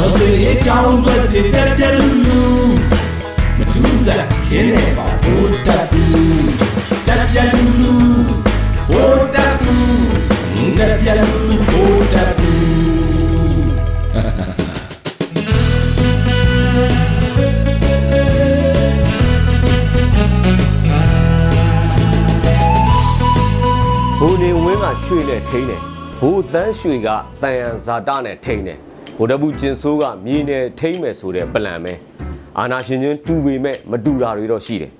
တော်စေအကြောင်းတွေတက်ပြက်လူလူမထူးစားခင်းနေပါဘိုးတက်ဘူးတက်ပြက်လူလူဘိုးတက်ဘူးတက်ပြက်လူလူဘိုးတက်ဘူးဘိုးနေဝင်းကရွှေနဲ့ထိန်းတယ်ဘိုးတန်းရွှေကတန်ရန်ဇာတနဲ့ထိန်းတယ် ဘိုးတပူကျင်ဆိုးကမြေနဲ့ထိန်းမယ်ဆိုတဲ့ပလန်ပဲအာနာရှင်ချင်းတူပေမဲ့မတူတာတွေတော့ရှိတယ်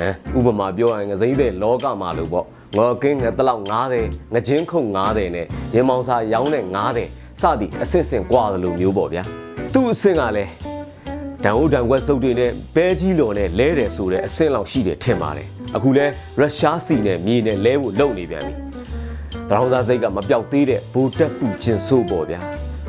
အဲဥပမာပြောရရင်ငစိမ့်တဲ့လောကမှာလို့ပေါ့ငေါ်ကင်းငတလောက်90ငချင်းခုံ90နဲ့ရင်မောင်စာရောင်းတဲ့90စသည်အစစ်စင်ကွာတယ်လို့မျိုးပေါ့ဗျာသူ့အစစ်ကလည်းဒန်အိုဒန်ကွက်စုပ်တွေနဲ့ဘဲကြီးလော်နဲ့လဲတယ်ဆိုတဲ့အဆင့်လောက်ရှိတယ်ထင်ပါတယ်အခုလဲရုရှားစီနဲ့မြေနဲ့လဲဖို့လုပ်နေပြန်ပြီတရောင်းစားစိတ်ကမပြောက်သေးတဲ့ဘူတက်ပူကျင်ဆိုးပေါ့ဗျာ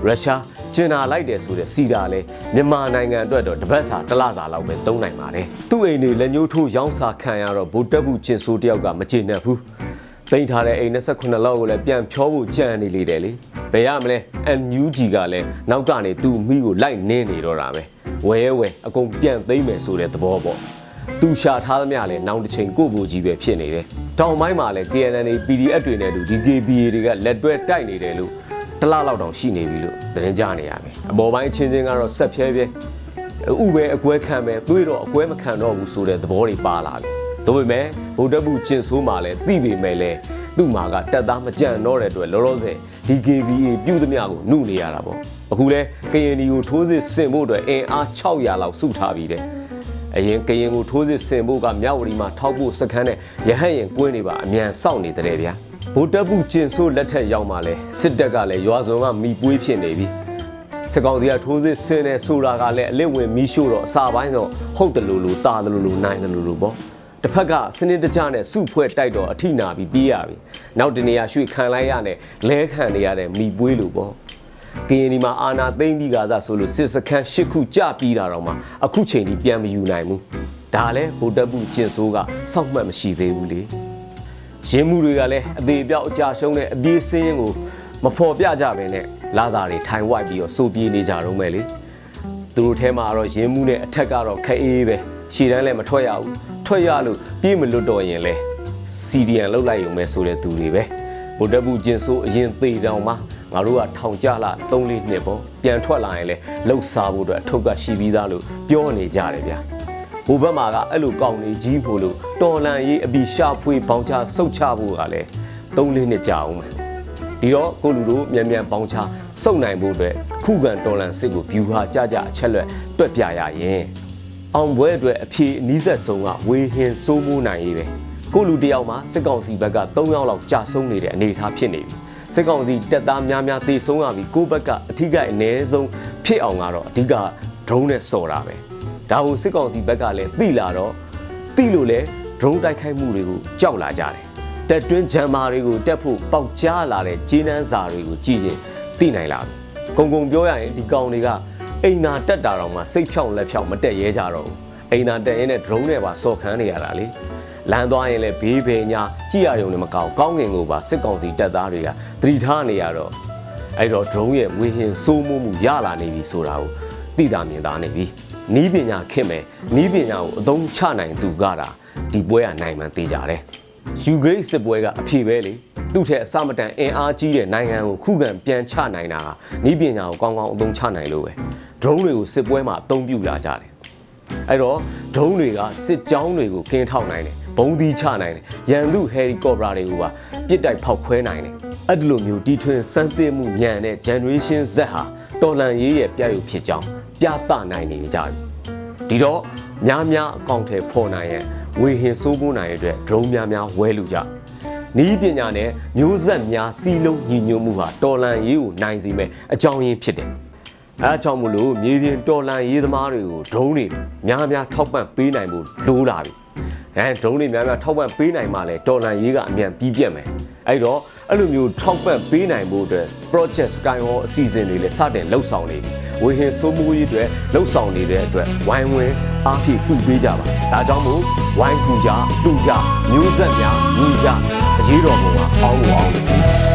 ရုရှား ကျင်နာလိုက်တယ်ဆိုတဲ့စီတာလဲမြန်မာနိုင်ငံအတွက်တော့တစ်ပတ်စာတစ်လစာလောက်ပဲသုံးနိုင်ပါတယ်သူ့အိမ်တွေလက်ညှိုးထိုးရောင်းစာခံရတော့ဘူတက်ပူကျင်ဆိုးတယောက်ကမကျေနပ်ဘူးတိန်ထားတဲ့အိမ်28လောက်ကိုလည်းပြန်ဖြောဖို့ကြံနေလေတယ်လေဘယ်ရမလဲ NUG ကလည်းနောက်ကနေသူ့မိကိုလိုက်နင်းနေတော့တာပဲဝဲဝဲအကုန်ပြန်သိမ့်မယ်ဆိုတဲ့သဘောပေါ့သူရှာထားသမျှလဲနောက်တစ်ချိန်ကိုဘူကြီးပဲဖြစ်နေတယ်တောင်ပိုင်းမှာလဲ KNN PDF တွေနဲ့တူ DKBA တွေကလက်တွဲတိုက်နေတယ်လို့ တစ်လလောက်တောင်ရှိနေပြီလို့သတင်းကြားနေရမယ်အပေါ်ပိုင်းအချင်းချင်းကတော့ဆက်ဖြဲဖြဲဥပဲအကွဲခံမယ်သွေးတော့အကွဲမခံတော့ဘူးဆိုတဲ့သဘောတွေပါလာပြီဒါပေမဲ့ဗုဒ္ဓဘုကျင်ဆိုးမှာလဲသိပေမဲ့လဲသူ့မှာကတက်သားမကြံတော့တဲ့အတွက်လောလောဆယ် DKBA ပြုသမျှကိုနှုတ်နေရတာပေါ့အခုလဲကရင်ဒီကိုထိုးစစ်ဆင်ဖို့အတွက်အင်အား600လောက်စုထားပြီးတဲ့အရင်ကရင်ကိုထိုးစစ်ဆင်ဖို့ကမြောက်ဝတီမှာထောက်ဖို့စခန်းနဲ့ရဟတ်ရင်ကွင်းတွေပါအမြန်စောင့်နေတဲ့ဗျာ ဗိုလ်တပ်ဘူးကျင်ဆိုးလက်ထက်ရောက်မှလဲစစ်တပ်ကလည်းရွာစုံကမိပွေးဖြစ်နေပြီစစ်ကောင်စီကထိုးစစ်ဆင်နေဆိုတာကလည်းအလစ်ဝင်မီးရှို့တော့အစာပိုင်းတော့ဟုတ်တယ်လို့လို့တာတယ်လို့လို့နိုင်တယ်လို့လို့ပေါ့တစ်ဖက်ကစနစ်တကျနဲ့စုဖွဲ့တိုက်တော့အထိနာပြီးပြေးရပြီနောက်တနေရာရွှေခံလိုက်ရနဲ့လဲခံနေရတဲ့မိပွေးလို့ပေါ့ကရင်ဒီမှာအာနာသိမ့်ပြီးကစားဆိုလို့စစ်စခန်း၈ခုကြပြီးတာတော့မှအခုချိန်ဒီပြန်မယူနိုင်ဘူးဒါလည်းဗိုလ်တပ်ဘူးကျင်ဆိုးကစောက်မှတ်မရှိသေးဘူးလေ ရင်းမှုတွေကလည်းအသေးပြောက်အကြရှုံးတဲ့အပြေးစင်းရင်ကိုမဖော်ပြကြပဲနဲ့လာစာတွေထိုင်ဝိုက်ပြီးတော့စိုးပြေးနေကြတော့မယ်လေသူတို့ထဲမှာတော့ရင်းမှုနဲ့အထက်ကတော့ခအေးပဲရှည်တန်းလည်းမထွက်ရဘူးထွက်ရလို့ပြေးမလွတ်တော့ရင်လဲစီဒီယန်လောက်လိုက်ရုံပဲဆိုတဲ့သူတွေပဲဗိုလ်တပ်ဘူးကျင်ဆိုးအရင်သေးတောင်မှငါတို့ကထောင်ကြလာ3လေးနှစ်ပေါ့ပြန်ထွက်လာရင်လဲလှုပ်စားဖို့အတွက်အထုပ်ကရှိပြီးသားလို့ပြောနေကြတယ်ဗျာ ဟိုဘက်မှာကအဲ့လိုကောင်းနေကြီးဖို့လို့တော်လန်ရေးအပီရှာဖွေပေါင်ချဆုတ်ချဖို့ကလည်း3လေးနှစ်ကြာအောင်မယ်ဒီတော့ကိုလူတို့မြန်မြန်ပေါင်ချစုပ်နိုင်ဖို့အတွက်ခုခံတော်လန်စစ်ကိုဗျူဟာကြကြအချက်လက်တွက်ပြရရင်အောင်ပွဲအတွက်အဖြေအနည်းဆက်ဆုံးကဝေဟင်စိုးမိုးနိုင်ရေးပဲကိုလူတယောက်မှာစစ်ကောင်စီဘက်က3ယောက်လောက်ကြာဆုံးနေတဲ့အနေအထားဖြစ်နေပြီစစ်ကောင်စီတက်သားများများသေဆုံးရပြီကိုယ့်ဘက်ကအထီးကအနည်းဆုံးဖြစ်အောင်ကတော့အဓိက drone နဲ့စော်တာပဲ ဒါကိုစစ်ကောင်စီဘက်ကလည်းသိလာတော့သိလို့လဲ drone တိုက်ခိုက်မှုတွေကိုကြောက်လာကြတယ်တက်တွင်းဂျမ်မာတွေကိုတက်ဖို့ပေါက်ကြားလာတဲ့ဂျင်းနှန်းစာတွေကိုကြည့်ရင်သိနိုင်လာပြီ။ကုံကုံပြောရရင်ဒီကောင်တွေကအိမ်သာတက်တာတော့မှစိတ်ဖြောင်းလက်ဖြောင်းမတက်ရဲကြတော့ဘူး။အိမ်သာတက်ရင်လည်း drone နဲ့ပါစော်ခန်းနေရတာလေ။လမ်းသွားရင်လည်းဘေးဘေညာကြည့်ရရုံနဲ့မကောင်းကောင်းငင်ကိုပါစစ်ကောင်စီတပ်သားတွေကသတိထားနေရတော့အဲ့တော့ drone ရဲ့ဝေဟင်စိုးမိုးမှုရလာနေပြီဆိုတာကိုသိတာမြင်သာနေပြီ။ နီးပညာခင်မယ်နီးပညာကိုအသုံးချနိုင်သူကတာဒီပွဲကနိုင်မှန်သိကြတယ်။ယူဂရိတ်စစ်ပွဲကအဖြေပဲလေသူ့ထက်အစမတန်အင်အားကြီးတဲ့နိုင်ငံကိုခုခံပြန်ချနိုင်တာနီးပညာကိုကောင်းကောင်းအသုံးချနိုင်လို့ပဲ။ drone တွေကိုစစ်ပွဲမှာအသုံးပြုလာကြတယ်။အဲ့တော့ drone တွေကစစ်ကြောင်းတွေကိုကင်းထောက်နိုင်တယ်ဘုံသီးချနိုင်တယ်ရန်သူဟယ်ရီကော်ပရာတွေကိုပါပြစ်တိုက်ဖောက်ခွဲနိုင်တယ်အဲ့ဒီလိုမျိုးတီထွင်စမ်းသစ်မှုညံတဲ့ generation Z ဟာ တော်လန်ရေးရဲ့ပြရုပ်ဖြစ်ကြောင်းပြသနိုင်နေကြပြီဒီတော့များများအကောင့်ထဲဖော်နိုင်ရဲ့ဝေဟင်စိုးမိုးနိုင်ရဲ့အတွက် drone များများဝဲလူကြနီးပညာနဲ့မျိုးဆက်များစီးလုံးညီညွတ်မှုဟာတော်လန်ရေးကိုနိုင်စေမဲ့အကြောင်းရင်းဖြစ်တယ်အဲအကြောင်းမလို့မြေပြင်တော်လန်ရေးသမားတွေကို drone တွေများများထောက်ပံ့ပေးနိုင်ဖို့လိုလာပြီအဲဒုံးတွေများများထောက်ပံ့ပေးနိုင်မှလည်းဒေါ်လာရေးကအမြန်ပြီးပြတ်မယ် အဲ့တော့အဲ့လိုမျိုးထောက်ပံ့ပေးနိုင်ဖို့အတွက် project Skywall အစီအစဉ်တွေလည်းစတင်လှုပ်ဆောင်နေပြီဝေဟင်စိုးမိုးရေးအတွက်လှုပ်ဆောင်နေတဲ့အတွက်ဝိုင်းဝန်းအားဖြည့်ကူပေးကြပါဒါကြောင့်မို့ဝိုင်းကူကြတူကြမျိုးဆက်များညီကြအရေးတော်ပုံကအောင်းလို့အောင်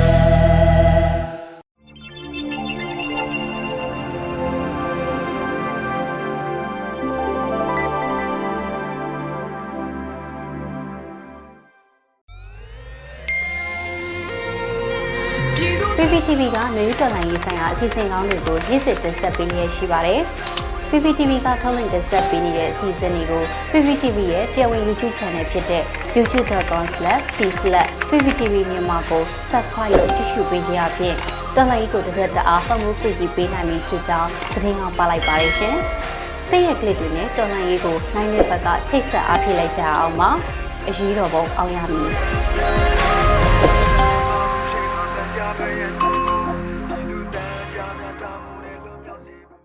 PPTV ကမျိုးတော်လိုင်းရေးဆိုင်ရာအစီအစဉ်ကောင်းတွေကိုရည်စည်တင်ဆက်ပေးနေရရှိပါတယ်။ PPTV ကထုတ်လွှင့်တင်ဆက်ပေးနေတဲ့အစီအစဉ်တွေကို PPTV ရဲ့တရားဝင် YouTube Channel ဖြစ်တဲ့ youtube.com/c/pptv မြန်မာကို Subscribe လုပ်ကြည့်ရှုပေးကြရဖြင့်တော်လိုင်းကိုတစ်သက်တအားဖုန်းမှုပြည့်ပေးနိုင်ပြီဖြစ်ကြောင်းသတင်းအောင်ပါလိုက်ပါရရှင်။စိတ်ရကလစ်တွေနဲ့တော်လိုင်းရေးကိုနိုင်တဲ့ဘက်ကထိတ်ဆက်အားဖြစ်လိုက်ကြအောင်ပါ။အရေးတော်ပုံအောင်ရမည်။ Shame on the job,